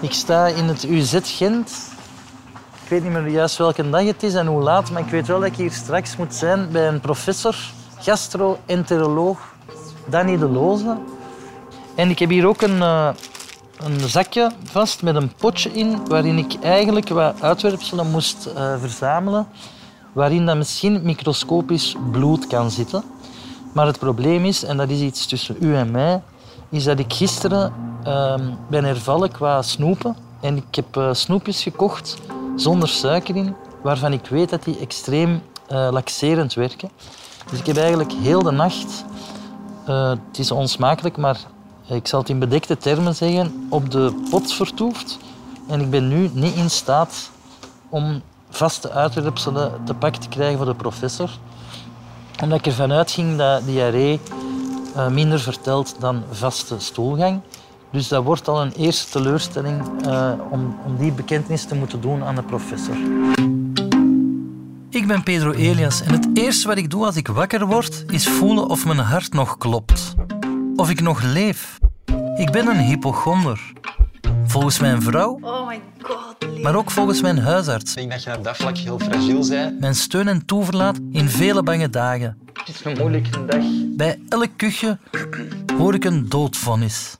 Ik sta in het UZ Gent. Ik weet niet meer juist welke dag het is en hoe laat, maar ik weet wel dat ik hier straks moet zijn bij een professor, gastro-enteroloog, Danny de Loze. En ik heb hier ook een, eh, een zakje vast met een potje in, waarin ik eigenlijk wat uitwerpselen moest eh, verzamelen, waarin dan misschien microscopisch bloed kan zitten. Maar het probleem is, en dat is iets tussen u en mij, is dat ik gisteren ehm, ben hervallen qua snoepen. En ik heb eh, snoepjes gekocht zonder suiker in, waarvan ik weet dat die extreem eh, laxerend werken. Dus ik heb eigenlijk heel de nacht, eh, het is onsmakelijk, maar ik zal het in bedekte termen zeggen, op de pot vertoefd. En ik ben nu niet in staat om vaste uitwerpselen te pakken te krijgen voor de professor. Omdat ik ervan uitging dat diarree minder vertelt dan vaste stoelgang. Dus dat wordt al een eerste teleurstelling eh, om, om die bekentenis te moeten doen aan de professor. Ik ben Pedro Elias en het eerste wat ik doe als ik wakker word, is voelen of mijn hart nog klopt. Of ik nog leef. Ik ben een hypochonder. Volgens mijn vrouw, Oh my god. maar ook volgens mijn huisarts. Ik denk dat je op dat vlak heel fragiel bent. Mijn steun en toeverlaat in vele bange dagen. Het is een moeilijke dag. Bij elk kuchje hoor ik een doodvonnis.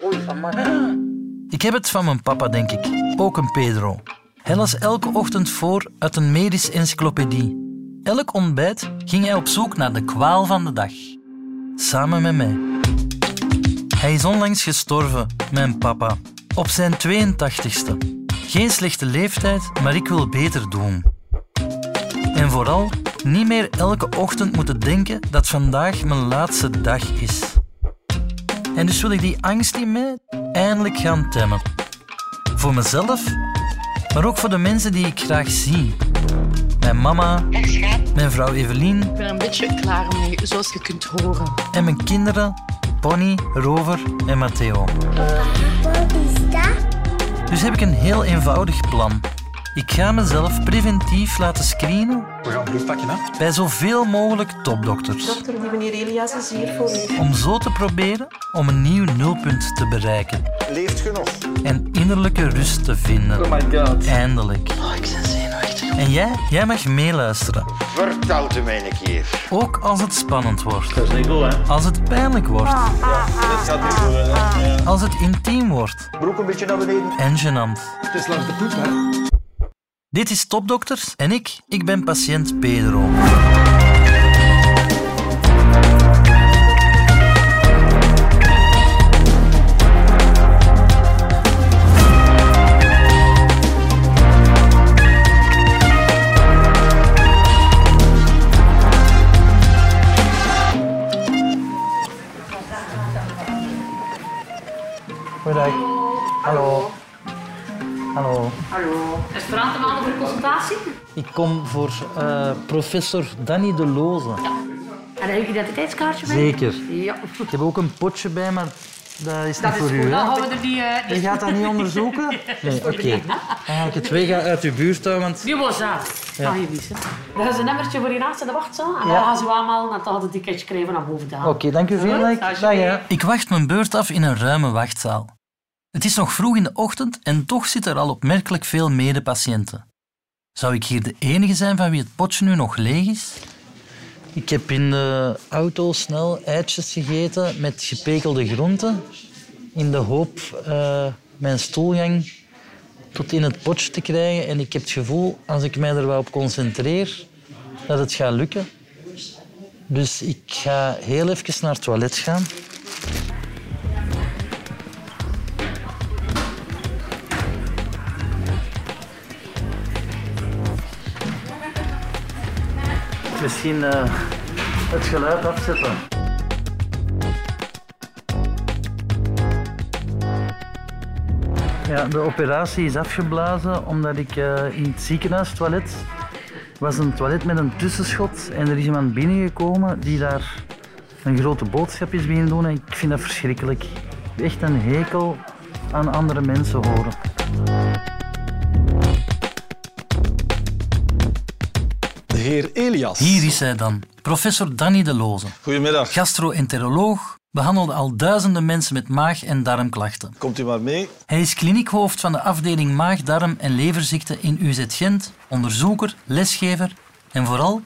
Ik heb het van mijn papa, denk ik. Ook een Pedro. Hij las elke ochtend voor uit een medische encyclopedie. Elk ontbijt ging hij op zoek naar de kwaal van de dag. Samen met mij. Hij is onlangs gestorven, mijn papa. Op zijn 82ste. Geen slechte leeftijd, maar ik wil beter doen. En vooral niet meer elke ochtend moeten denken dat vandaag mijn laatste dag is. En dus wil ik die angst in mij eindelijk gaan temmen. Voor mezelf, maar ook voor de mensen die ik graag zie. Mijn mama, mijn vrouw Evelien Ik ben een beetje klaar mee, zoals je kunt horen. en mijn kinderen Pony, Rover en Matteo. Wat is dat? Dus heb ik een heel eenvoudig plan. Ik ga mezelf preventief laten screenen We gaan bloed pakken, hè? bij zoveel mogelijk topdokters. Dokter, die meneer Elias is hier voor u. Om zo te proberen om een nieuw nulpunt te bereiken. Leeft je nog? En innerlijke rust te vinden. Oh my god. Eindelijk. Oh, ik ben zenuwachtig. En jij? Jij mag meeluisteren. Vertel het mij een keer. Ook als het spannend wordt. Dat is niet goed, hè? Als het pijnlijk wordt. Dit gaat niet goed, hè? Als het intiem wordt. Broek een beetje naar beneden. En gênant. Het is langs de poep, hè? Dit is Topdokters en ik, ik ben patiënt Pedro. Ik kom voor eh, professor Danny de Loze. En heb je identiteitskaartje bij? Zeker. Ja. Ik heb ook een potje bij, maar dat is Dat niet is voor u. dan gaan we er die... eh, Je die... gaat dat niet onderzoeken? Nee, oké. Dan ga ik het weg uit uw buurt houden, want... Die was dat. Ja. Je. Dan gaan ze een nummertje voor je naast in de wachtzaal. En Ja. dan gaan ze u aanmelden en dan gaat het ticketje krijgen naar boven te halen. Oké, dank u veel. Dag. Alsjeblieft. Dag, ja. Ik wacht mijn beurt af in een ruime wachtzaal. Het is nog vroeg in de ochtend en toch zitten er al opmerkelijk veel medepatiënten. Zou ik hier de enige zijn van wie het potje nu nog leeg is? Ik heb in de auto snel eitjes gegeten met gepekelde groenten. In de hoop eh, mijn stoelgang tot in het potje te krijgen. En ik heb het gevoel, als ik mij er wel op concentreer, dat het gaat lukken. Dus ik ga heel even naar het toilet gaan. Misschien eh, het geluid afzetten. Ja, de operatie is afgeblazen omdat ik eh, in het ziekenhuistoilet was een toilet met een tussenschot en er is iemand binnengekomen die daar een grote boodschap is beginnen doen en ik vind dat verschrikkelijk. Echt een hekel aan andere mensen horen. Heer Elias. Hier is hij dan, professor Danny de Loze, Goedemiddag. gastro-enteroloog, behandelde al duizenden mensen met maag- en darmklachten. Komt u maar mee. Hij is kliniekhoofd van de afdeling maag, darm en leverziekten in UZ Gent, onderzoeker, lesgever en vooral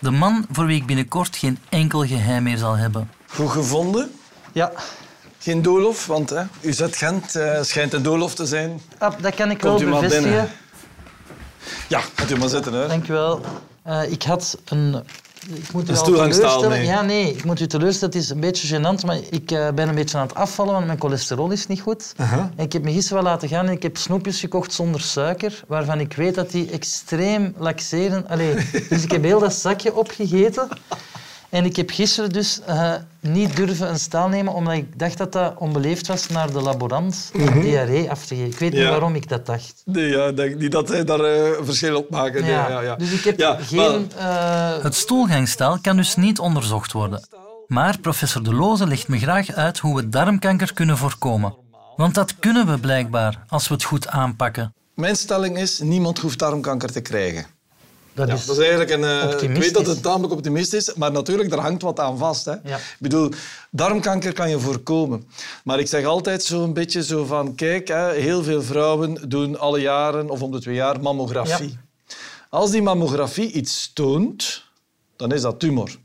de man voor wie ik binnenkort geen enkel geheim meer zal hebben. Goed gevonden. Ja, Geen doolhof, want hè, UZ Gent eh, schijnt een doolhof te zijn. ah, dat kan ik Komt wel bevestigen. binnen. Ja, gaat u maar zitten. Hè. Dank u wel. Eh, ik had een... Ik moet u Een al stoelgangstaal teleurstellen. mee. Ja, nee, ik moet u teleurstellen. Het is een beetje gênant, maar ik eh, ben een beetje aan het afvallen, want mijn cholesterol is niet goed. En ik heb me gisteren wel laten gaan en ik heb snoepjes gekocht zonder suiker, waarvan ik weet dat die extreem laxeren. Allee, dus ik heb heel dat zakje opgegeten. En ik heb gisteren dus eh, niet durven een staal nemen, omdat ik dacht dat dat onbeleefd was naar de laborant om diarree af te geven. Ik weet niet waarom ik dat dacht. Nee, ja, denk niet dat hij daar eh, een verschil op maken. Nee, Ja, ja, ja. Dus ik heb Ja, geen... maar- eh, Het stoelgangstaal kan dus niet onderzocht worden. Maar professor De Loze legt me graag uit hoe we darmkanker kunnen voorkomen. Want dat kunnen we blijkbaar als we het goed aanpakken. Mijn stelling is, niemand hoeft darmkanker te krijgen. Dat Ja, is, dat is eigenlijk een... eh, ik weet dat het tamelijk optimistisch is, maar natuurlijk, daar hangt wat aan vast. Hè. Ja. Ik bedoel, darmkanker kan je voorkomen. Maar ik zeg altijd zo'n beetje zo van... Kijk, hè, heel veel vrouwen doen alle jaren of om de twee jaar mammografie. Als die mammografie iets toont, dan is dat tumor.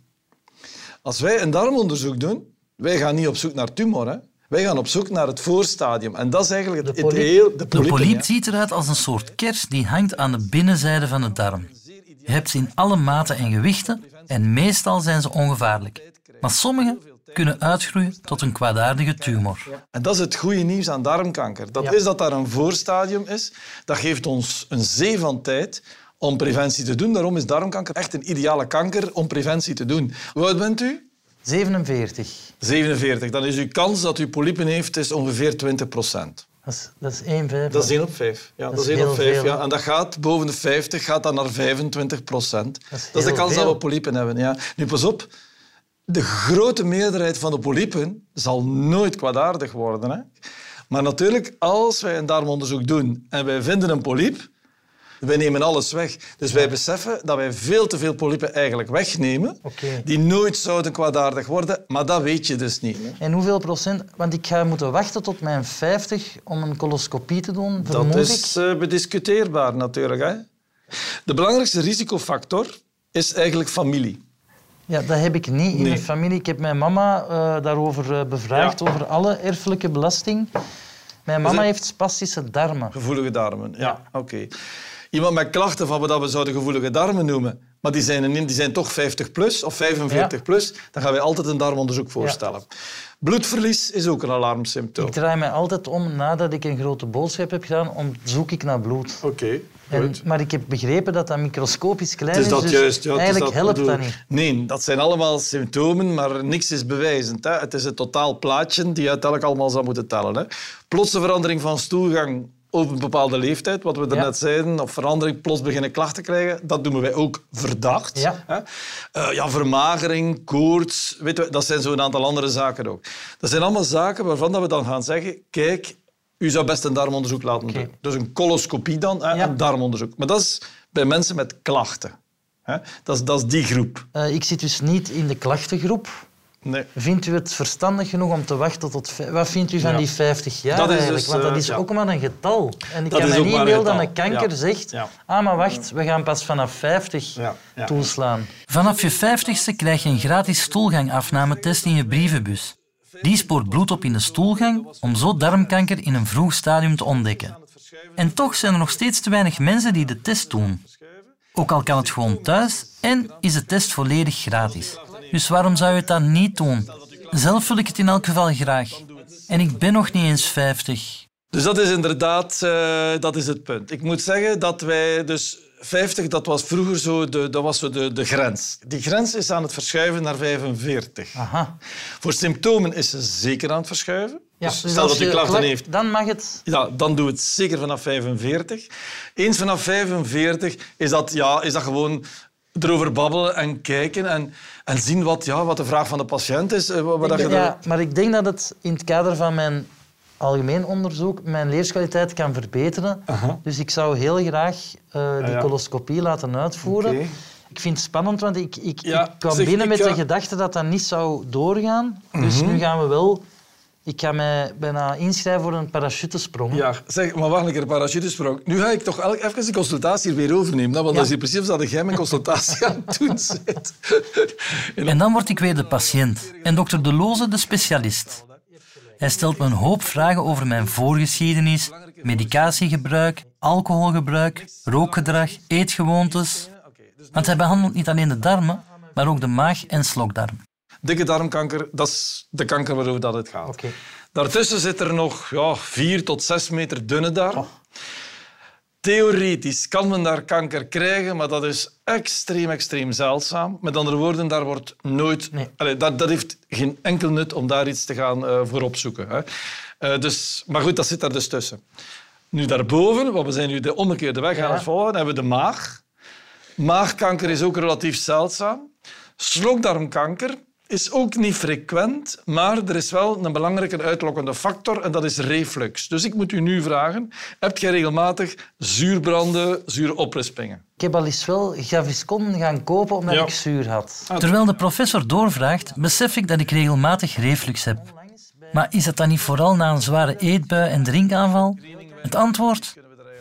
Als wij een darmonderzoek doen, wij gaan niet op zoek naar tumor. Hè. Wij gaan op zoek naar het voorstadium. En dat is eigenlijk het, De het heel... De de polyp ja. ziet eruit als een soort kers die hangt aan de binnenzijde van de darm. Je hebt ze in alle maten en gewichten en meestal zijn ze ongevaarlijk. Maar sommige kunnen uitgroeien tot een kwaadaardige tumor. En dat is het goede nieuws aan darmkanker. Dat Ja. is dat daar een voorstadium is. Dat geeft ons een zee van tijd om preventie te doen. Daarom is darmkanker echt een ideale kanker om preventie te doen. Hoe oud bent u? 47. 47. Dan is uw kans dat u polypen heeft is ongeveer 20 procent. Dat is, dat is 1 vijf. Dat is 1 op 5. Ja, dat, is is 1 op heel 5. veel, Ja. En dat gaat boven de 50, gaat dan naar 25 procent. Dat, is is de kans veel. dat we polypen hebben. Ja. Nu, pas op. De grote meerderheid van de polypen zal nooit kwaadaardig worden. Hè? Maar natuurlijk, als wij een darmonderzoek doen en wij vinden een polyp, wij nemen alles weg. Dus wij beseffen dat wij veel te veel polypen eigenlijk wegnemen, die nooit zouden kwaadaardig worden, maar dat weet je dus niet. Hè? En hoeveel procent? Want ik ga moeten wachten tot mijn 50 om een coloscopie te doen, Dat is eh, bediscuteerbaar natuurlijk. Hè? De belangrijkste risicofactor is eigenlijk familie. Ja, dat heb ik niet in Nee. mijn familie. Ik heb mijn mama eh, daarover eh, bevraagd, Ja. over alle erfelijke belasting. Mijn mama heeft spastische darmen. Gevoelige darmen, ja. Oké. Iemand met klachten van wat we zouden gevoelige darmen noemen, maar die zijn, een- die zijn toch 50 plus of 45 Ja. plus, dan gaan wij altijd een darmonderzoek voorstellen. Bloedverlies is ook een alarmsymptoom. Ik draai mij altijd om nadat ik een grote boodschap heb gedaan, om zoek ik naar bloed. Oké, En, maar ik heb begrepen dat dat microscopisch klein is, is dat dus juist. Ja, eigenlijk dat, helpt bedoel- dat niet. Nee, dat zijn allemaal symptomen, maar niks is bewijzend. Hè. Het is het totaal plaatje die je uiteindelijk allemaal zou moeten tellen. Hè. Plotse verandering van stoelgang op een bepaalde leeftijd, wat we Ja. daarnet zeiden, of verandering, plots beginnen klachten krijgen, dat noemen wij ook verdacht. Ja. Hè. Eh, ja, vermagering, koorts, weet dat zijn zo'n aantal andere zaken ook. Dat zijn allemaal zaken waarvan dat we dan gaan zeggen, kijk, u zou best een darmonderzoek laten doen. Dus een coloscopie dan, hè, Ja. een darmonderzoek. Maar dat is bij mensen met klachten. Hè. Dat, is, dat is die groep. Eh, ik zit dus niet in de klachtengroep. Nee. Vindt u het verstandig genoeg om te wachten tot... Wat vindt u van Ja. die 50 jaar Dat is eigenlijk? dus, Want dat eh, is ja. ook maar een getal. En ik Dat kan me niet inbeelden dat een kanker Ja. zegt... Ja. Ah, maar wacht, we gaan pas vanaf 50 Ja. Ja. toeslaan. Vanaf je 50ste krijg je een gratis stoelgangafnametest in je brievenbus. Die spoort bloed op in de stoelgang om zo darmkanker in een vroeg stadium te ontdekken. En toch zijn er nog steeds te weinig mensen die de test doen. Ook al kan het gewoon thuis en is de test volledig gratis. Dus waarom zou je het dan niet doen? Zelf wil ik het in elk geval graag. En ik ben nog niet eens 50. Dus dat is inderdaad eh, dat is het punt. Ik moet zeggen dat wij dus 50, dat was vroeger zo de, dat was zo de, de grens. Die grens is aan het verschuiven naar 45. Aha. Voor symptomen is ze zeker aan het verschuiven. Ja, dus dus stel dat u klachten heeft, Dan mag het... ja, dan doe het zeker vanaf 45. Eens vanaf 45 is dat, ja, is dat gewoon erover babbelen en kijken en, en zien wat, ja, wat de vraag van de patiënt is. eh, Wat, wat dat je Ja, maar ik denk dat het in het kader van mijn algemeen onderzoek mijn leerskwaliteit kan verbeteren. Dus ik zou heel graag eh, die ja. coloscopie laten uitvoeren. Ik vind het spannend, want ik, ik, Ja, ik kwam zeg, binnen ik met de gedachte dat dat niet zou doorgaan. Dus nu gaan we wel... Ik ga mij bijna inschrijven voor een parachutesprong. Ja, zeg, maar wacht een keer, parachutesprong. Nu ga ik toch elk- even de consultatie weer overnemen. Want dat is hier precies dat jij mijn consultatie aan het doen bent. En dan word ik weer de patiënt en dokter De Loze de specialist. Hij stelt me een hoop vragen over mijn voorgeschiedenis, medicatiegebruik, alcoholgebruik, rookgedrag, eetgewoontes. Want hij behandelt niet alleen de darmen, maar ook de maag- en slokdarm. Dikke darmkanker, dat is de kanker waarover dat het gaat. Daartussen zit er nog ja, vier tot zes meter dunne darm. Theoretisch kan men daar kanker krijgen, maar dat is extreem, extreem zeldzaam. Met andere woorden, daar wordt nooit... Nee. Allee, dat, dat heeft geen enkel nut om daar iets te gaan eh, voor opzoeken. Hè. Eh, dus, maar goed, dat zit daar dus tussen. Nu daarboven, want we zijn nu de omgekeerde weg aan het volgen, hebben we de maag. Maagkanker is ook relatief zeldzaam. Slokdarmkanker is ook niet frequent, maar er is wel een belangrijke uitlokkende factor en dat is reflux. Dus ik moet u nu vragen, heb jij regelmatig zuurbranden, zure oprispingen? Ik heb al eens wel Gaviscon gaan kopen omdat Ja. ik zuur had. Terwijl de professor doorvraagt, besef ik dat ik regelmatig reflux heb. Maar is dat dan niet vooral na een zware eetbui en drinkaanval? Het antwoord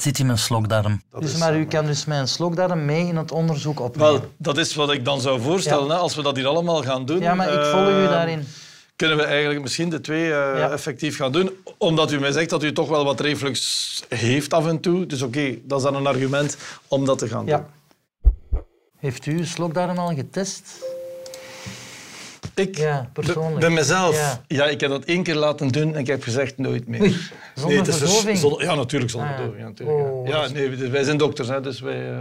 zit in mijn slokdarm. Dus, maar u kan dus mijn slokdarm mee in het onderzoek opnemen. Wel, dat is wat ik dan zou voorstellen, Ja. hè, als we dat hier allemaal gaan doen. ja, maar ik volg u eh, daarin. Kunnen we eigenlijk misschien de twee eh, Ja. effectief gaan doen? Omdat u mij zegt dat u toch wel wat reflux heeft af en toe. Dus oké, dat is dan een argument om dat te gaan doen. Ja. Heeft u uw slokdarm al getest? Ik, Ja, persoonlijk. Bij, mezelf? Ja. Ja. ik heb dat één keer laten doen en ik heb gezegd nooit meer. Oei, zonder vers- verdoving? zonder- ja, natuurlijk zonder Ah, ja. verdoving. Ja, natuurlijk, ja. Oh, ja, dat nee, wij zijn dokters, hè, dus wij... eh,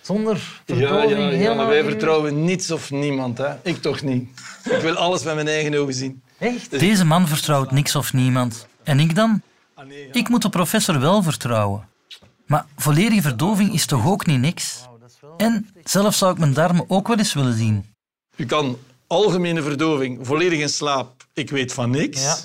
Zonder verdoving? ja, ja, helemaal maar wij vertrouwen niets of niemand. Hè. Ik toch niet. Ik wil alles met mijn eigen ogen zien. Echt? Deze man vertrouwt niks of niemand. En ik dan? Ah, nee, ja. Ik moet de professor wel vertrouwen. Maar volledige verdoving is toch ook niet niks? En zelf zou ik mijn darmen ook wel eens willen zien. U kan algemene verdoving, volledig in slaap, ik weet van niks. Ja.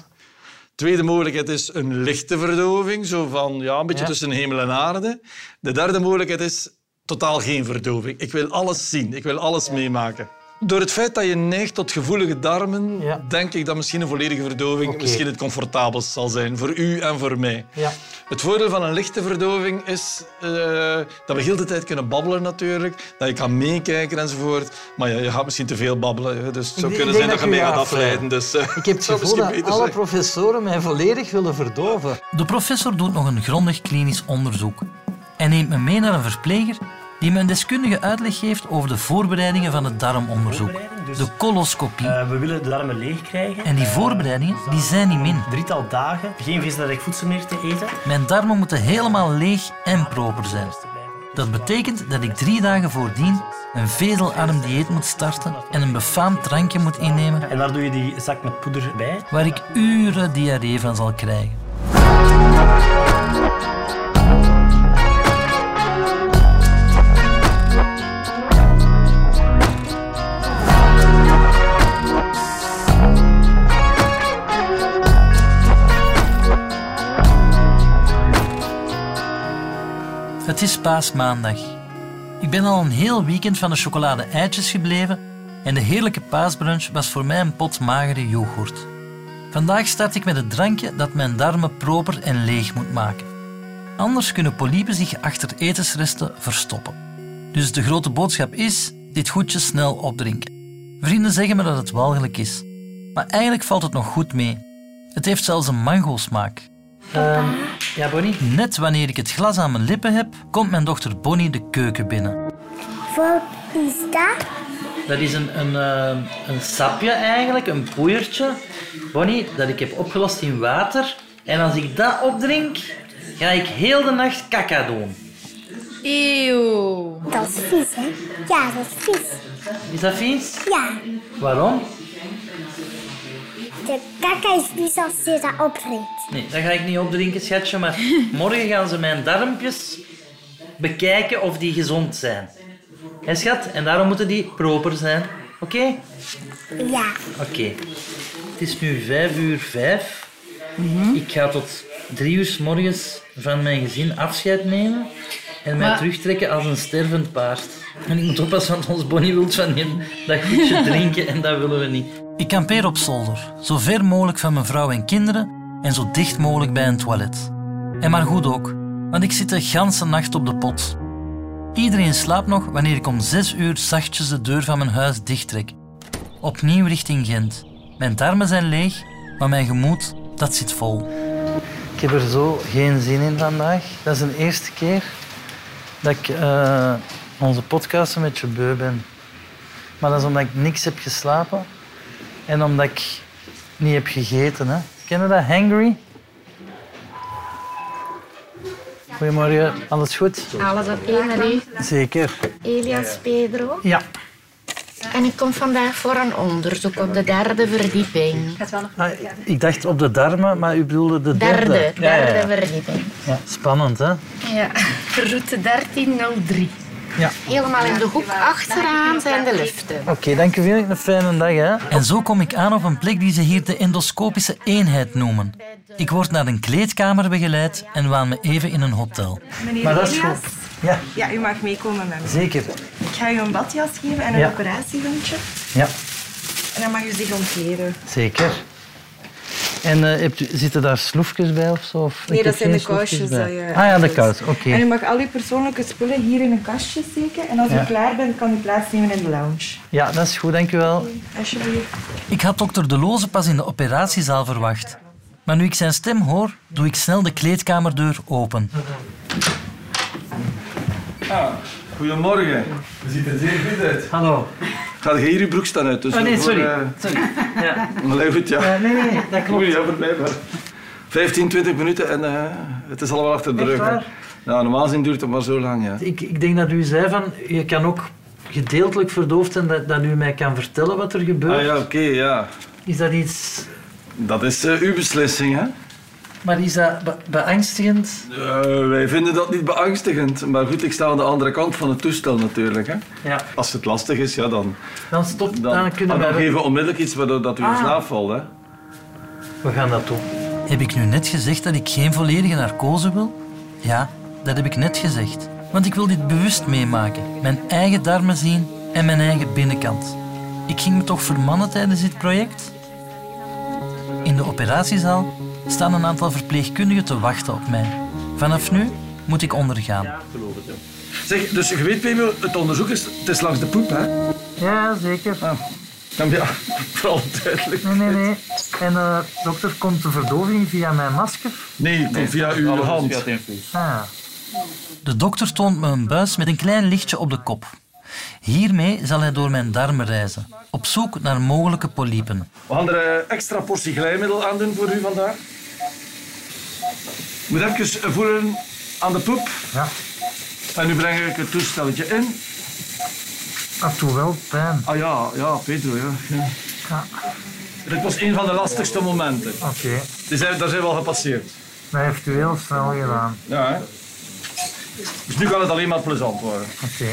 Tweede mogelijkheid is een lichte verdoving, zo van ja, een beetje Ja. tussen hemel en aarde. De derde mogelijkheid is totaal geen verdoving. Ik wil alles zien, ik wil alles meemaken. Door het feit dat je neigt tot gevoelige darmen, Ja. denk ik dat misschien een volledige verdoving misschien het comfortabelst zal zijn voor u en voor mij. Ja. Het voordeel van een lichte verdoving is eh, dat we heel de tijd kunnen babbelen natuurlijk, dat je kan meekijken enzovoort. Maar ja, je gaat misschien te veel babbelen, dus het zou Ik kunnen denk zijn dat je mee gaat afleiden. Dus, eh, Ik heb het gevoel misschien dat beter alle zijn. professoren mij volledig willen verdoven. De professor doet nog een grondig klinisch onderzoek en neemt me mee naar een verpleger die me een deskundige uitleg geeft over de voorbereidingen van het darmonderzoek, de coloscopie. Eh, we willen de darmen leeg krijgen. En die voorbereidingen die zijn niet min. Drietal dagen, geen visrijk voedsel meer te eten. Mijn darmen moeten helemaal leeg en proper zijn. Dat betekent dat ik drie dagen voordien een vezelarm dieet moet starten en een befaamd drankje moet innemen En daar doe je die zak met poeder bij. waar ik uren diarree van zal krijgen. Het is paasmaandag. Ik ben al een heel weekend van de chocolade eitjes gebleven en de heerlijke paasbrunch was voor mij een pot magere yoghurt. Vandaag start ik met het drankje dat mijn darmen proper en leeg moet maken. Anders kunnen polypen zich achter etensresten verstoppen. Dus de grote boodschap is dit goedje snel opdrinken. Vrienden zeggen me dat het walgelijk is. Maar eigenlijk valt het nog goed mee. Het heeft zelfs een mango-smaak. Ja, Bonnie? Net wanneer ik het glas aan mijn lippen heb, komt mijn dochter Bonnie de keuken binnen. Wat is dat? Dat is een, een, eh, een sapje eigenlijk, een poeiertje. Bonnie, dat ik heb opgelost in water. En als ik dat opdrink, ga ik heel de nacht kaka doen. Eeuw. Dat is vies, hè? Ja, dat is vies. Is dat vies? Ja, Waarom? De kaka is vies als je dat opdrinkt. Nee, dat ga ik niet opdrinken, schatje. Maar morgen gaan ze mijn darmpjes bekijken of die gezond zijn. Hé, schat? En daarom moeten die proper zijn. Oké? Ja, Oké. Het is nu vijf uur vijf. Ik ga tot drie uur s morgens van mijn gezin afscheid nemen en mij Maar- terugtrekken als een stervend paard. En ik moet oppassen, want ons Bonnie wil van die, dat goedje drinken en dat willen we niet. Ik kampeer op zolder, zo ver mogelijk van mijn vrouw en kinderen en zo dicht mogelijk bij een toilet. En maar goed ook, want ik zit de ganse nacht op de pot. Iedereen slaapt nog wanneer ik om zes uur zachtjes de deur van mijn huis dichttrek. Opnieuw richting Gent. Mijn darmen zijn leeg, maar mijn gemoed, dat zit vol. Ik heb er zo geen zin in vandaag. Dat is de eerste keer dat ik eh, onze podcast een beetje beu ben. Maar dat is omdat ik niks heb geslapen en omdat ik niet heb gegeten. Hè. Ken je dat? Hangry? Goedemorgen, alles goed? Alles op één met u. Zeker. Elias Pedro. Ja. En ik kom vandaag voor een onderzoek op de derde verdieping. Ah, ik dacht op de darmen, maar u bedoelde de derde. Derde, Ja, ja, derde ja. verdieping. Ja, spannend, hè? Ja, route 1303. Ja. Helemaal in de hoek achteraan zijn de liften. Oké, dank u wel. Een fijne dag, hè? En zo kom ik aan op een plek die ze hier de endoscopische eenheid noemen. Ik word naar een kleedkamer begeleid en waan me even in een hotel. Meneer Maar dat is Elias, goed. Ja, ja, u mag meekomen met me. zeker. Ik ga u een badjas geven en een Ja. operatiehondje. Ja, En dan mag u zich ontkleden. zeker. En eh, hebt u, zitten daar sloefjes bij of zo? Of, Nee, dat zijn de kousjes dat je Ah ja, de kous, oké. En u mag al uw persoonlijke spullen hier in een kastje steken. En als Ja. u klaar bent, kan u plaatsnemen in de lounge. Ja, dat is goed, dank u wel. Alsjeblieft. Ik had dokter De Loze pas in de operatiezaal verwacht. Maar nu ik zijn stem hoor, doe ik snel de kleedkamerdeur open. Ah, goedemorgen. Je ziet er zeer goed uit. Hallo. Ga je hier je broek staan uit? Dus Oh nee, voor, sorry. eh, sorry. Ja. Allee, goed, ja. Ja, nee, nee, dat klopt. Mij maar. 15, 20 minuten en eh, het is allemaal achter de rug. Ja, normaal gezien duurt het maar zo lang, ja. Ik, ik denk dat u zei van, je kan ook gedeeltelijk verdoofd zijn dat, dat u mij kan vertellen wat er gebeurt. Ah ja, oké, ja. Is dat iets... Dat is eh, uw beslissing, hè. Maar is dat be- beangstigend? Eh, wij vinden dat niet beangstigend. Maar goed, ik sta aan de andere kant van het toestel natuurlijk. Hè. Ja. Als het lastig is, ja, dan, Dan stop, dan, dan, kunnen dan we... geven we onmiddellijk iets waardoor dat u in Ah. slaap valt. Hè. We gaan dat doen. Heb ik nu net gezegd dat ik geen volledige narcose wil? Ja, dat heb ik net gezegd. Want ik wil dit bewust meemaken. Mijn eigen darmen zien en mijn eigen binnenkant. Ik ging me toch vermannen tijdens dit project? In de operatiezaal staan een aantal verpleegkundigen te wachten op mij. Vanaf nu moet ik ondergaan. Zeg, dus je weet, Pemo, het onderzoek is, het is langs de poep, hè? Ja, zeker. Ah. Ja, ja, vooral duidelijk. Nee, nee, nee. En eh, dokter, komt de verdoving via mijn masker? Nee, komt via uw hand. Ah, De dokter toont me een buis met een klein lichtje op de kop. Hiermee zal hij door mijn darmen reizen, op zoek naar mogelijke polypen. We gaan er een extra portie glijmiddel aan doen voor u vandaag. Moet even voelen aan de poep. ja. En nu breng ik het toestelletje in. Dat doet wel pijn. Ah ja, ja, Pedro, ja. ja. Ja. Dit was een van de lastigste momenten. Oké, zijn, daar zijn we al gepasseerd. dat heeft u heel snel gedaan. Ja, hè? Dus nu kan het alleen maar plezant worden. Oké.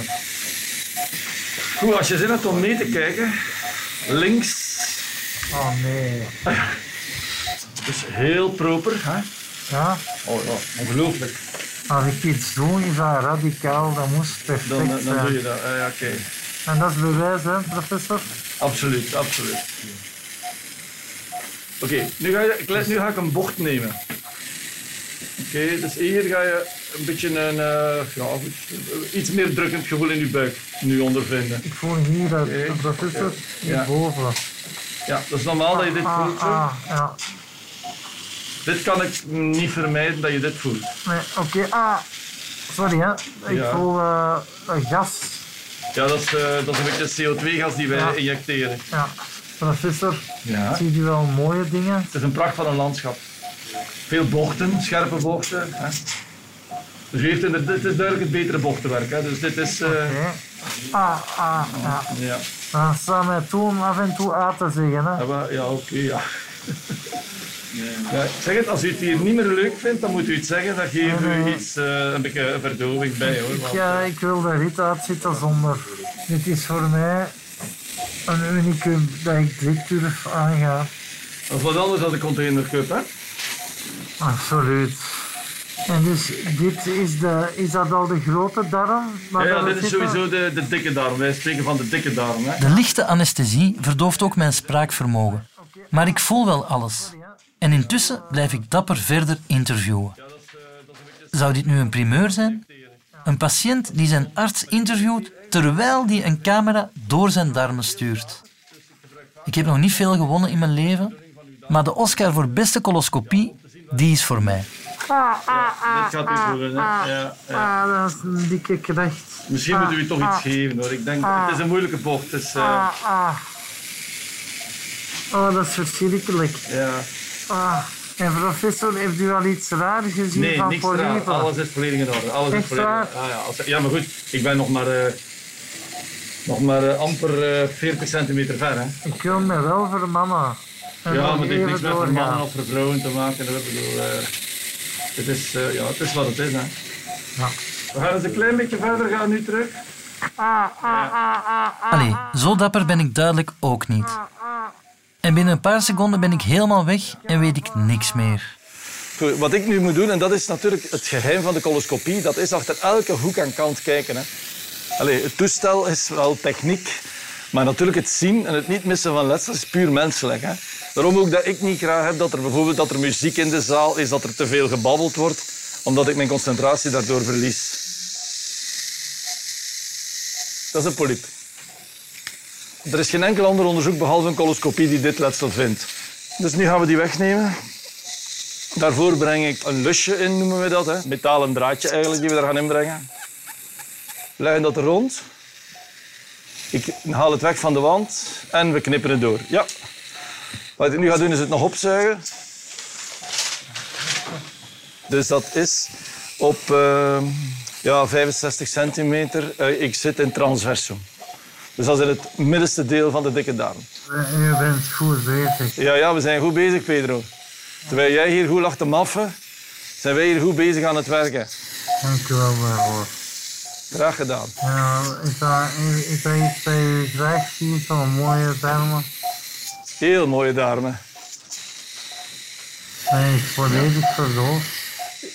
Goed, als je zin hebt om mee te kijken, links, Oh nee. dus heel proper. Hè? Ja, Oh ja, ongelooflijk. als ik iets doe, is dat radicaal, dat moest perfect Dan, dan zijn. doe je dat. Ah, ja, oké. En dat is bewijs, hè, professor? Absoluut, absoluut. Oké, nu, ga je- nu ga ik een bocht nemen. Oké, dus hier ga je een beetje een, eh, ja, iets meer drukkend gevoel in je buik nu ondervinden. Ik voel hier dat Oké. de professor Ja. hierboven. Ja, dat is normaal dat je dit Ah, voelt. Zo. ah, ja. Dit kan ik niet vermijden dat je dit voelt. Nee, oké. Ah, sorry, hè. Ik Ja. voel eh, een gas. Ja, dat is, eh, dat is een beetje CO2-gas die wij Ja. injecteren. Ja. Professor, Ja. ziet u wel mooie dingen? Het is een pracht van een landschap. Veel bochten, scherpe bochten. Hè. Dus u heeft inderdaad, dit is duidelijk het betere bochtenwerk. Hè. Dus dit is... eh, Oké. Ah, ah, ja. ja. Dan staat mij toe om af en toe A te zeggen, hè. Ja, maar- ja oké, ja. Ja, zeg het, als u het hier niet meer leuk vindt, dan moet u iets zeggen. Dan geven we u iets, eh, een beetje verdoving bij hoor. Want, Ja, ik wil er niet uitzitten zonder. Dit is voor mij een unicum dat ik direct durf aangaan. dat is wat anders dan de containercup, hè? Absoluut. En dus dit is, de, is dat al de grote darm? Ja, we dit is sowieso de, de dikke darm. Wij spreken van de dikke darm. Hè. De lichte anesthesie verdooft ook mijn spraakvermogen. Maar ik voel wel alles. En intussen blijf ik dapper verder interviewen. Zou dit nu een primeur zijn? Een patiënt die zijn arts interviewt terwijl die een camera door zijn darmen stuurt. Ik heb nog niet veel gewonnen in mijn leven, maar de Oscar voor beste coloscopie, die is voor mij. Dit gaat u voelen. Hè. Ja, ja. Ah, dat is een dikke kracht. Misschien moeten we u toch iets geven hoor. Ik denk, het is een moeilijke bocht. Dus, eh, Ah, ah. Oh, dat is verschrikkelijk. ja. Ah. En professor, heeft u al iets raar gezien Nee, van niks polypen? Alles is volledig in orde. Alles is volledig waar? Ah, ja, als, ja, maar goed. Ik ben nog maar, eh, nog maar eh, amper eh, 40 centimeter ver. Hè. Ik wil me wel vermannen. En Ja, maar het heeft niks met voor doorgaan. mannen of voor vrouwen te maken. Ik bedoel, eh, het, is, eh, ja, het is wat het is. Hè. Ja. We gaan eens een klein beetje verder gaan nu terug. Allee, zo dapper ben ik duidelijk ook niet. En binnen een paar seconden ben ik helemaal weg en weet ik niks meer. Wat ik nu moet doen, en dat is natuurlijk het geheim van de coloscopie, dat is achter elke hoek en kant kijken. Hè. Allee, het toestel is wel techniek, maar natuurlijk het zien en het niet missen van letsels is puur menselijk. Hè. Daarom ook dat ik niet graag heb dat er bijvoorbeeld dat er muziek in de zaal is, dat er te veel gebabbeld wordt, omdat ik mijn concentratie daardoor verlies. Dat is een polyp. Er is geen enkel ander onderzoek behalve een coloscopie die dit letsel vindt. Dus nu gaan we die wegnemen. Daarvoor breng ik een lusje in, noemen we dat. Hè. Metalen draadje eigenlijk, die we daar gaan inbrengen. Leggen dat er rond. Ik haal het weg van de wand en we knippen het door. Ja. Wat ik nu ga doen is het nog opzuigen. Dus dat is op eh, ja, 65 centimeter. Eh, ik zit in transversum. Dus dat is in het middenste deel van de dikke darm. U bent goed bezig. Ja, ja, we zijn goed bezig, Pedro. Terwijl jij hier goed lag te maffen, zijn wij hier goed bezig aan het werken. Dank u wel daarvoor. Graag gedaan. Ja, is, dat, is, is dat iets dat u graag ziet van mooie darmen? Heel mooie darmen. Is volledig verdoofd.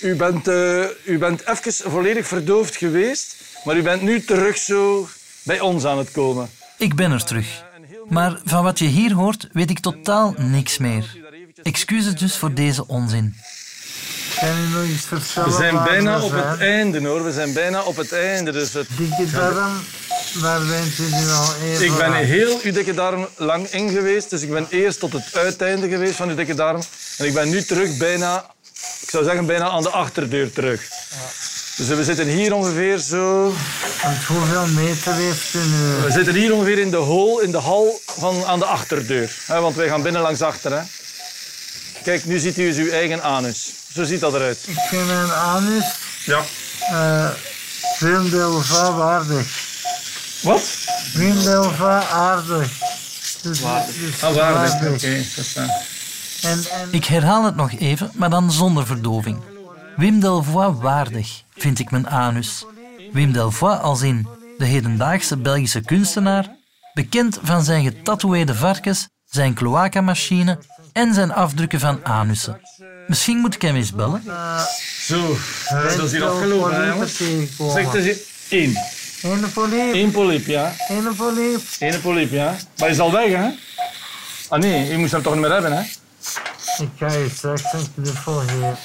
U bent, eh, u bent even volledig verdoofd geweest, maar u bent nu terug zo bij ons aan het komen. Ik ben er terug. Maar van wat je hier hoort, weet ik totaal niks meer. Excuses dus voor deze onzin. We zijn waar bijna op het einde hoor, we zijn bijna op het einde. Dus het... Dikke darm, daar bent u nu al even Ik ben heel uw dikke darm lang in geweest, dus ik ben eerst tot het uiteinde geweest van uw dikke darm. En ik ben nu terug bijna, ik zou zeggen bijna aan de achterdeur terug. Dus we zitten hier ongeveer zo... Want hoeveel meter heeft u nu? We zitten hier ongeveer in de hol, in de hal van aan de achterdeur. Hè, want wij gaan binnen langs achter. Hè. Kijk, nu ziet u dus uw eigen anus. Zo ziet dat eruit. Ik vind mijn anus Ja. uh, Windelva waardig. Wat? Windelva aardig. Dus, dus Ah, waardig. Oké. En, en Ik herhaal het nog even, maar dan zonder verdoving. Wim Delvoye waardig, vind ik mijn anus. Wim Delvoye als in de hedendaagse Belgische kunstenaar, bekend van zijn getatoeëerde varkens, zijn cloacamachine en zijn afdrukken van anussen. Misschien moet ik hem eens bellen. Zo, dat is hier afgelopen, hè, jongens. Zeg, hier één. Eén poliep, Één polyp, ja. één poliep. Eén polyp, ja. Maar hij is al weg, hè? Ah nee, je moest hem toch niet meer hebben, hè? Ik ga je straks een knuffel geven.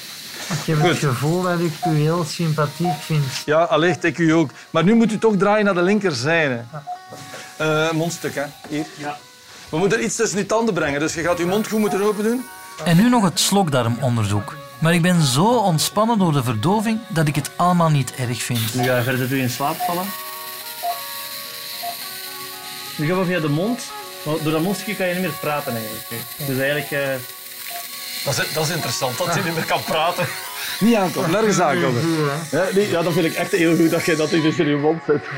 Ik heb Goed. het gevoel dat ik u heel sympathiek vind. Ja, allicht, ik u ook. Maar nu moet u toch draaien naar de linkerzijde. Eh mondstuk, hè? Hier. Ja. We moeten iets tussen uw tanden brengen, dus je gaat uw mond goed moeten open doen. En nu nog het slokdarmonderzoek. Maar ik ben zo ontspannen door de verdoving dat ik het allemaal niet erg vind. Nu ga je verder in slaap vallen. Nu gaan we via de mond. Maar door dat mondstukje kan je niet meer praten eigenlijk. Dus eigenlijk... eh, Dat is, dat is interessant, dat je niet meer kan praten. Niet aankomen, nergens aankomen. Ja, nee, ja, dat vind ik echt heel goed dat je dat dus in je mond zet.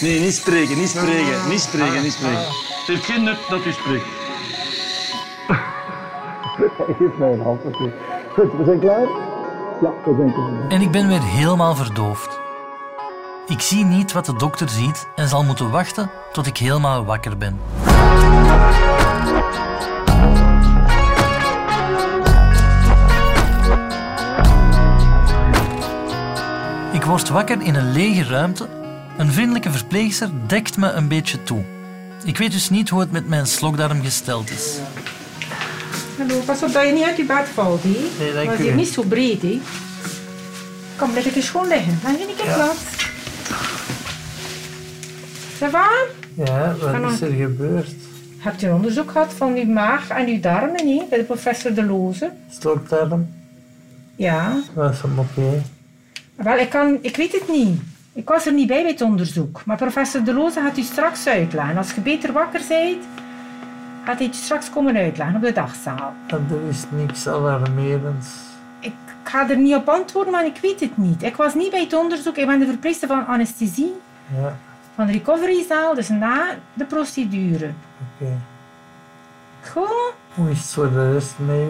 Nee, niet spreken, niet spreken, niet spreken, niet spreken. Het heeft geen nut dat u spreekt. Geef mij een hand, oké. Goed, we zijn klaar? Ja, we zijn klaar. En ik ben weer helemaal verdoofd. Ik zie niet wat de dokter ziet en zal moeten wachten tot ik helemaal wakker ben. Word wakker in een lege ruimte. Een vriendelijke verpleegster dekt me een beetje toe. Ik weet dus niet hoe het met mijn slokdarm gesteld is. Hallo, pas op dat je niet uit je bed valt? Nee, Want je is niet zo breed, hè? Kom, ik eens gewoon liggen. Dan geen keer plaats. Ça va? Ja, Ga wat is er gebeurd? Hebt u een onderzoek gehad van uw maag en uw darmen, hè? Bij de professor De Loze? Slokdarm? Ja. Was hem oké? Wel, ik, kan, ik weet het niet. Ik was er niet bij bij het onderzoek. Maar professor De Loze gaat u straks uitleggen. Als je beter wakker bent, gaat hij het je straks komen uitleggen op de dagzaal. Er is niks alarmerends. Ik ga er niet op antwoorden, maar ik weet het niet. Ik was niet bij het onderzoek. Ik ben de verpleegster van anesthesie Ja, van de recoveryzaal, dus na de procedure. oké. Goed? Hoe is het voor de rest met u?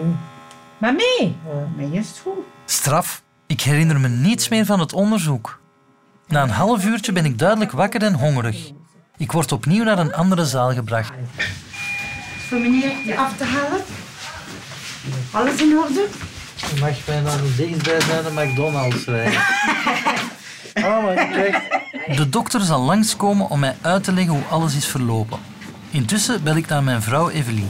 Maar mee? Ja. Mij is het goed. Straf. Ik herinner me niets meer van het onderzoek. Na een half uurtje ben ik duidelijk wakker en hongerig. Ik word opnieuw naar een andere zaal gebracht. Voor meneer je af te halen. Alles in orde? Je mag mij dan niet dichtbij zijn de McDonald's rijden. Oh, maar krijg... De dokter zal langskomen om mij uit te leggen hoe alles is verlopen. Intussen bel ik naar mijn vrouw Evelien.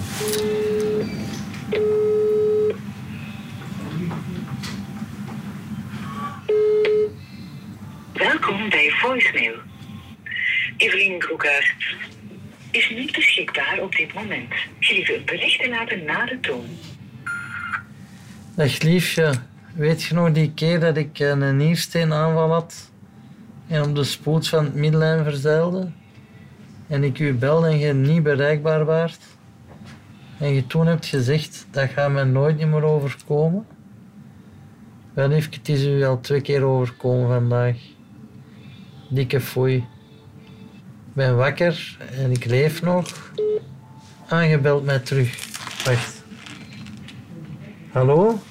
Evelien Broekaert is niet beschikbaar op dit moment. Gelieve een bericht te laten na de toon. Dag liefje, weet je nog die keer dat ik een niersteenaanval had en op de spoed van het middellijn verzeilde? En ik u belde en je niet bereikbaar waart? En je toen hebt gezegd, dat gaat mij nooit meer overkomen? Wel liefje, het is u al twee keer overkomen vandaag. Dikke foei. Ik ben wakker en ik leef nog. Aangebeld mij terug. Wacht. Hallo?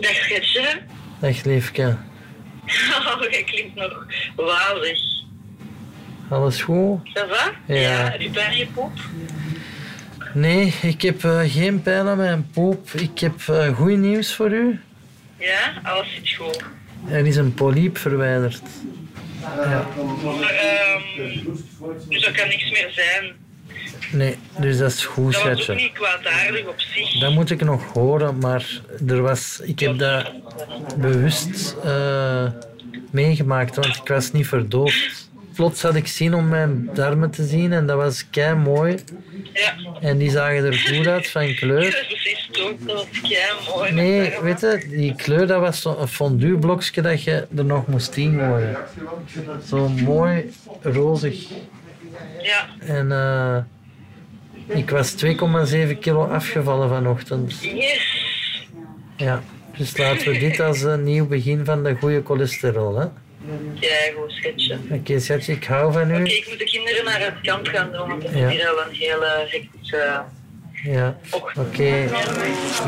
Dag Getje. Dag liefje. Oh, jij klinkt nog wauwig. Alles goed? Ça va? Ja. Heb je pijn je poep? Nee, ik heb eh, geen pijn aan mijn poep. Ik heb eh goed nieuws voor u. Ja, alles zit goed. Er is een polyp verwijderd. Ja. Ehm, dus dat kan niks meer zijn. Nee, dus dat is goed, Dat was ook schatje. niet kwaadaardig op zich. Dat moet ik nog horen, maar er was, ik heb dat bewust eh, meegemaakt, want ik was niet verdoofd. Plots had ik zin om mijn darmen te zien en dat was kei mooi. Ja. En die zagen er goed uit van kleur. precies toch, dat was kei mooi. Nee, weet je, die kleur dat was zo'n fondueblokje dat je er nog moest ingooien. Zo mooi rozig. Ja. En eh, ik was 2,7 kilo afgevallen vanochtend. Yes. Ja, dus laten we dit als een nieuw begin van de goede cholesterol. hè. Ja, goed, schatje. Oké, schatje, ik hou van Oké, u. ik moet de kinderen naar het kamp gaan doen, want het Ja. is hier al een hele hectische... Ja, oké.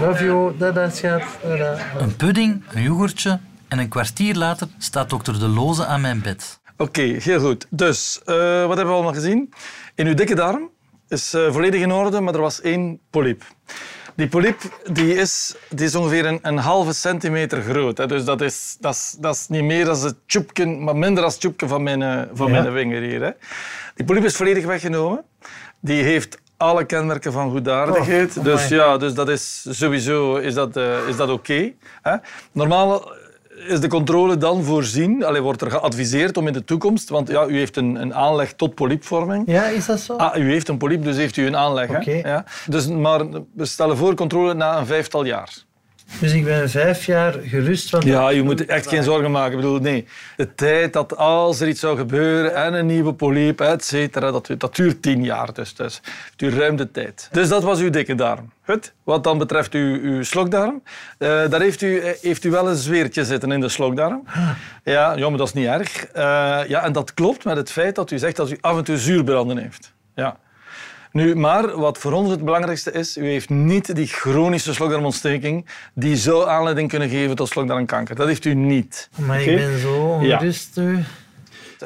Love you. Dada, schat. Dada. Een pudding, een yoghurtje en een kwartier later staat dokter De Loze aan mijn bed. Oké, heel goed. Dus, eh, wat hebben we allemaal gezien? In uw dikke darm is eh, volledig in orde, maar er was één polyp. Die polyp die is, die is ongeveer een, een halve centimeter groot. Hè. Dus dat is, dat, is, dat is niet meer dan het tjoepje, maar minder dan het tjoepje van mijn, eh, van Ja. mijn vinger hier. Hè. Die polyp is volledig weggenomen. Die heeft alle kenmerken van goedaardigheid. Oh, dus ja, dus dat is sowieso is dat, eh, is dat oké. Normaal is de controle dan voorzien, allee, wordt er geadviseerd om in de toekomst, want ja, u heeft een, een aanleg tot polypvorming. Ja, is dat zo? Ah, u heeft een polyp, dus heeft u een aanleg. hè? Oké. Ja. Dus, maar we stellen voor controle na een vijftal jaar. Dus ik ben vijf jaar gerust. Want Ja, je moet echt geen zorgen maken. Ik bedoel, nee. De tijd dat als er iets zou gebeuren en een nieuwe polyp, et cetera, dat, dat duurt tien jaar. Dus, dus het duurt ruim de tijd. Dus dat was uw dikke darm. Goed. Wat dan betreft uw, uw slokdarm, eh, daar heeft u, eh, heeft u wel een zweertje zitten in de slokdarm. Ja, ja maar dat is niet erg. Eh, ja, en dat klopt met het feit dat u zegt dat u af en toe zuurbranden heeft. Ja. Nu, maar wat voor ons het belangrijkste is, u heeft niet die chronische slokdarmontsteking die zou aanleiding kunnen geven tot slokdarmkanker. Dat heeft u niet. Maar ik ben zo ongerust.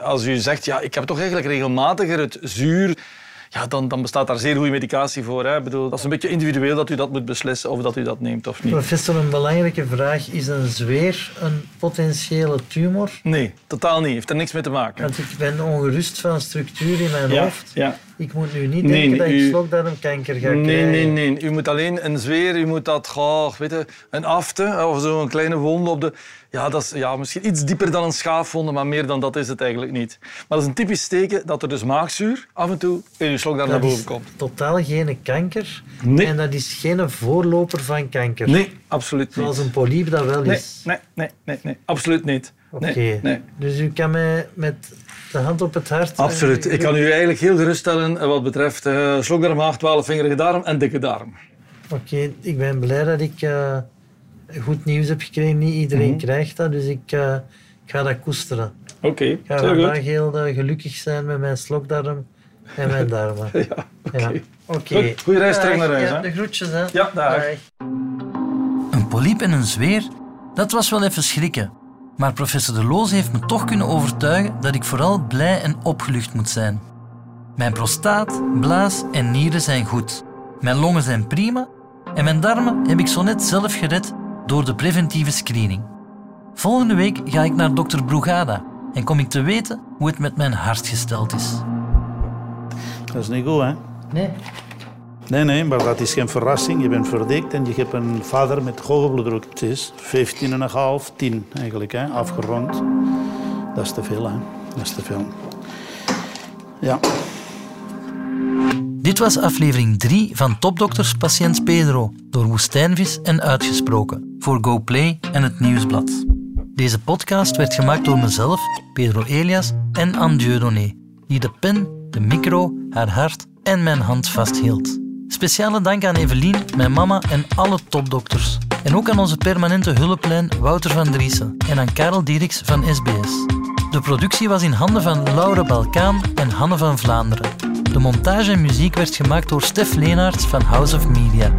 Als u zegt, ja, ik heb toch eigenlijk regelmatiger het zuur, ja, dan, dan bestaat daar zeer goede medicatie voor. Hè. Ik bedoel, dat is een beetje individueel dat u dat moet beslissen of dat u dat neemt of niet. Professor, een belangrijke vraag. Is een zweer een potentiële tumor? Nee, totaal niet. Heeft er niks mee te maken. Want ik ben ongerust van structuur in mijn Ja, hoofd. ja. Ik moet nu niet Nee, denken dat ik u- slokdarmkanker ga Nee, krijgen. nee, nee. U moet alleen een zweer, u moet dat, goh, weet je, een afte of zo, een kleine wond op de... Ja, dat is ja, misschien iets dieper dan een schaafwonde, maar meer dan dat is het eigenlijk niet. Maar dat is een typisch teken dat er dus maagzuur af en toe in uw slokdarm naar boven is komt. totaal geen kanker. Nee. En dat is geen voorloper van kanker. Nee, absoluut niet. Zoals een polyp dat wel Nee, is. nee, nee, nee, nee, absoluut niet. Oké. Nee, nee. Dus u kan mij met de hand op het hart... Absoluut. Ik kan u eigenlijk heel geruststellen eh, wat betreft eh slokdarm, maag, twaalfvingerige darm en dikke darm. Oké, ik ben blij dat ik eh, goed nieuws heb gekregen. Niet iedereen Mhm. krijgt dat, dus ik, eh, ik ga dat koesteren. Oké, Ik ga vandaag goed. heel eh, gelukkig zijn met mijn slokdarm en mijn darmen. Ja, oké. Ja. Oké. Goed, goeie reis terug naar huis, Ja, de groetjes, hè. Ja, dag. Een polyp en een zweer, dat was wel even schrikken. Maar professor De Loos heeft me toch kunnen overtuigen dat ik vooral blij en opgelucht moet zijn. Mijn prostaat, blaas en nieren zijn goed. Mijn longen zijn prima en mijn darmen heb ik zo net zelf gered door de preventieve screening. Volgende week ga ik naar dokter Brugada en kom ik te weten hoe het met mijn hart gesteld is. Dat is niet goed, hè? Nee. Nee, nee, maar dat is geen verrassing. Je bent verdikt en je hebt een vader met hoge bloeddruk. Het is 15,5, 10 eigenlijk, hè? afgerond. Dat is te veel, hè? Dat is te veel. Ja. Dit was aflevering 3 van Topdokters Patiënt Pedro door Woestijnvis en Uitgesproken voor GoPlay en het Nieuwsblad. Deze podcast werd gemaakt door mezelf, Pedro Elias en Anne Dieudonné, die de pen, de micro, haar hart en mijn hand vasthield. Speciale dank aan Evelien, mijn mama en alle topdokters. En ook aan onze permanente hulplijn Wouter van Driessen en aan Karel Dieriks van SBS. De productie was in handen van Laura Balkaan en Hanne van Vlaanderen. De montage en muziek werd gemaakt door Stef Leenaerts van House of Media.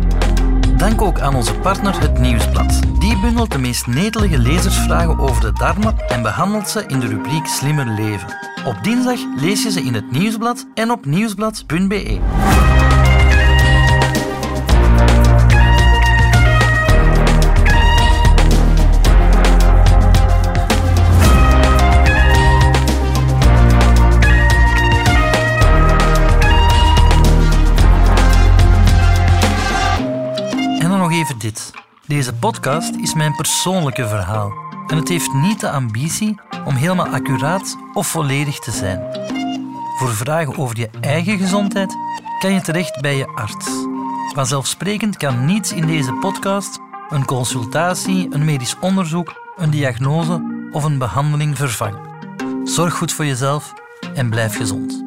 Dank ook aan onze partner Het Nieuwsblad. Die bundelt de meest netelige lezersvragen over de darmen en behandelt ze in de rubriek Slimmer Leven. Op dinsdag lees je ze in het Nieuwsblad en op nieuwsblad.be. Deze podcast is mijn persoonlijke verhaal. En het heeft niet de ambitie om helemaal accuraat of volledig te zijn. Voor vragen over je eigen gezondheid kan je terecht bij je arts. Vanzelfsprekend kan niets in deze podcast een consultatie, een medisch onderzoek, een diagnose of een behandeling vervangen. Zorg goed voor jezelf en blijf gezond.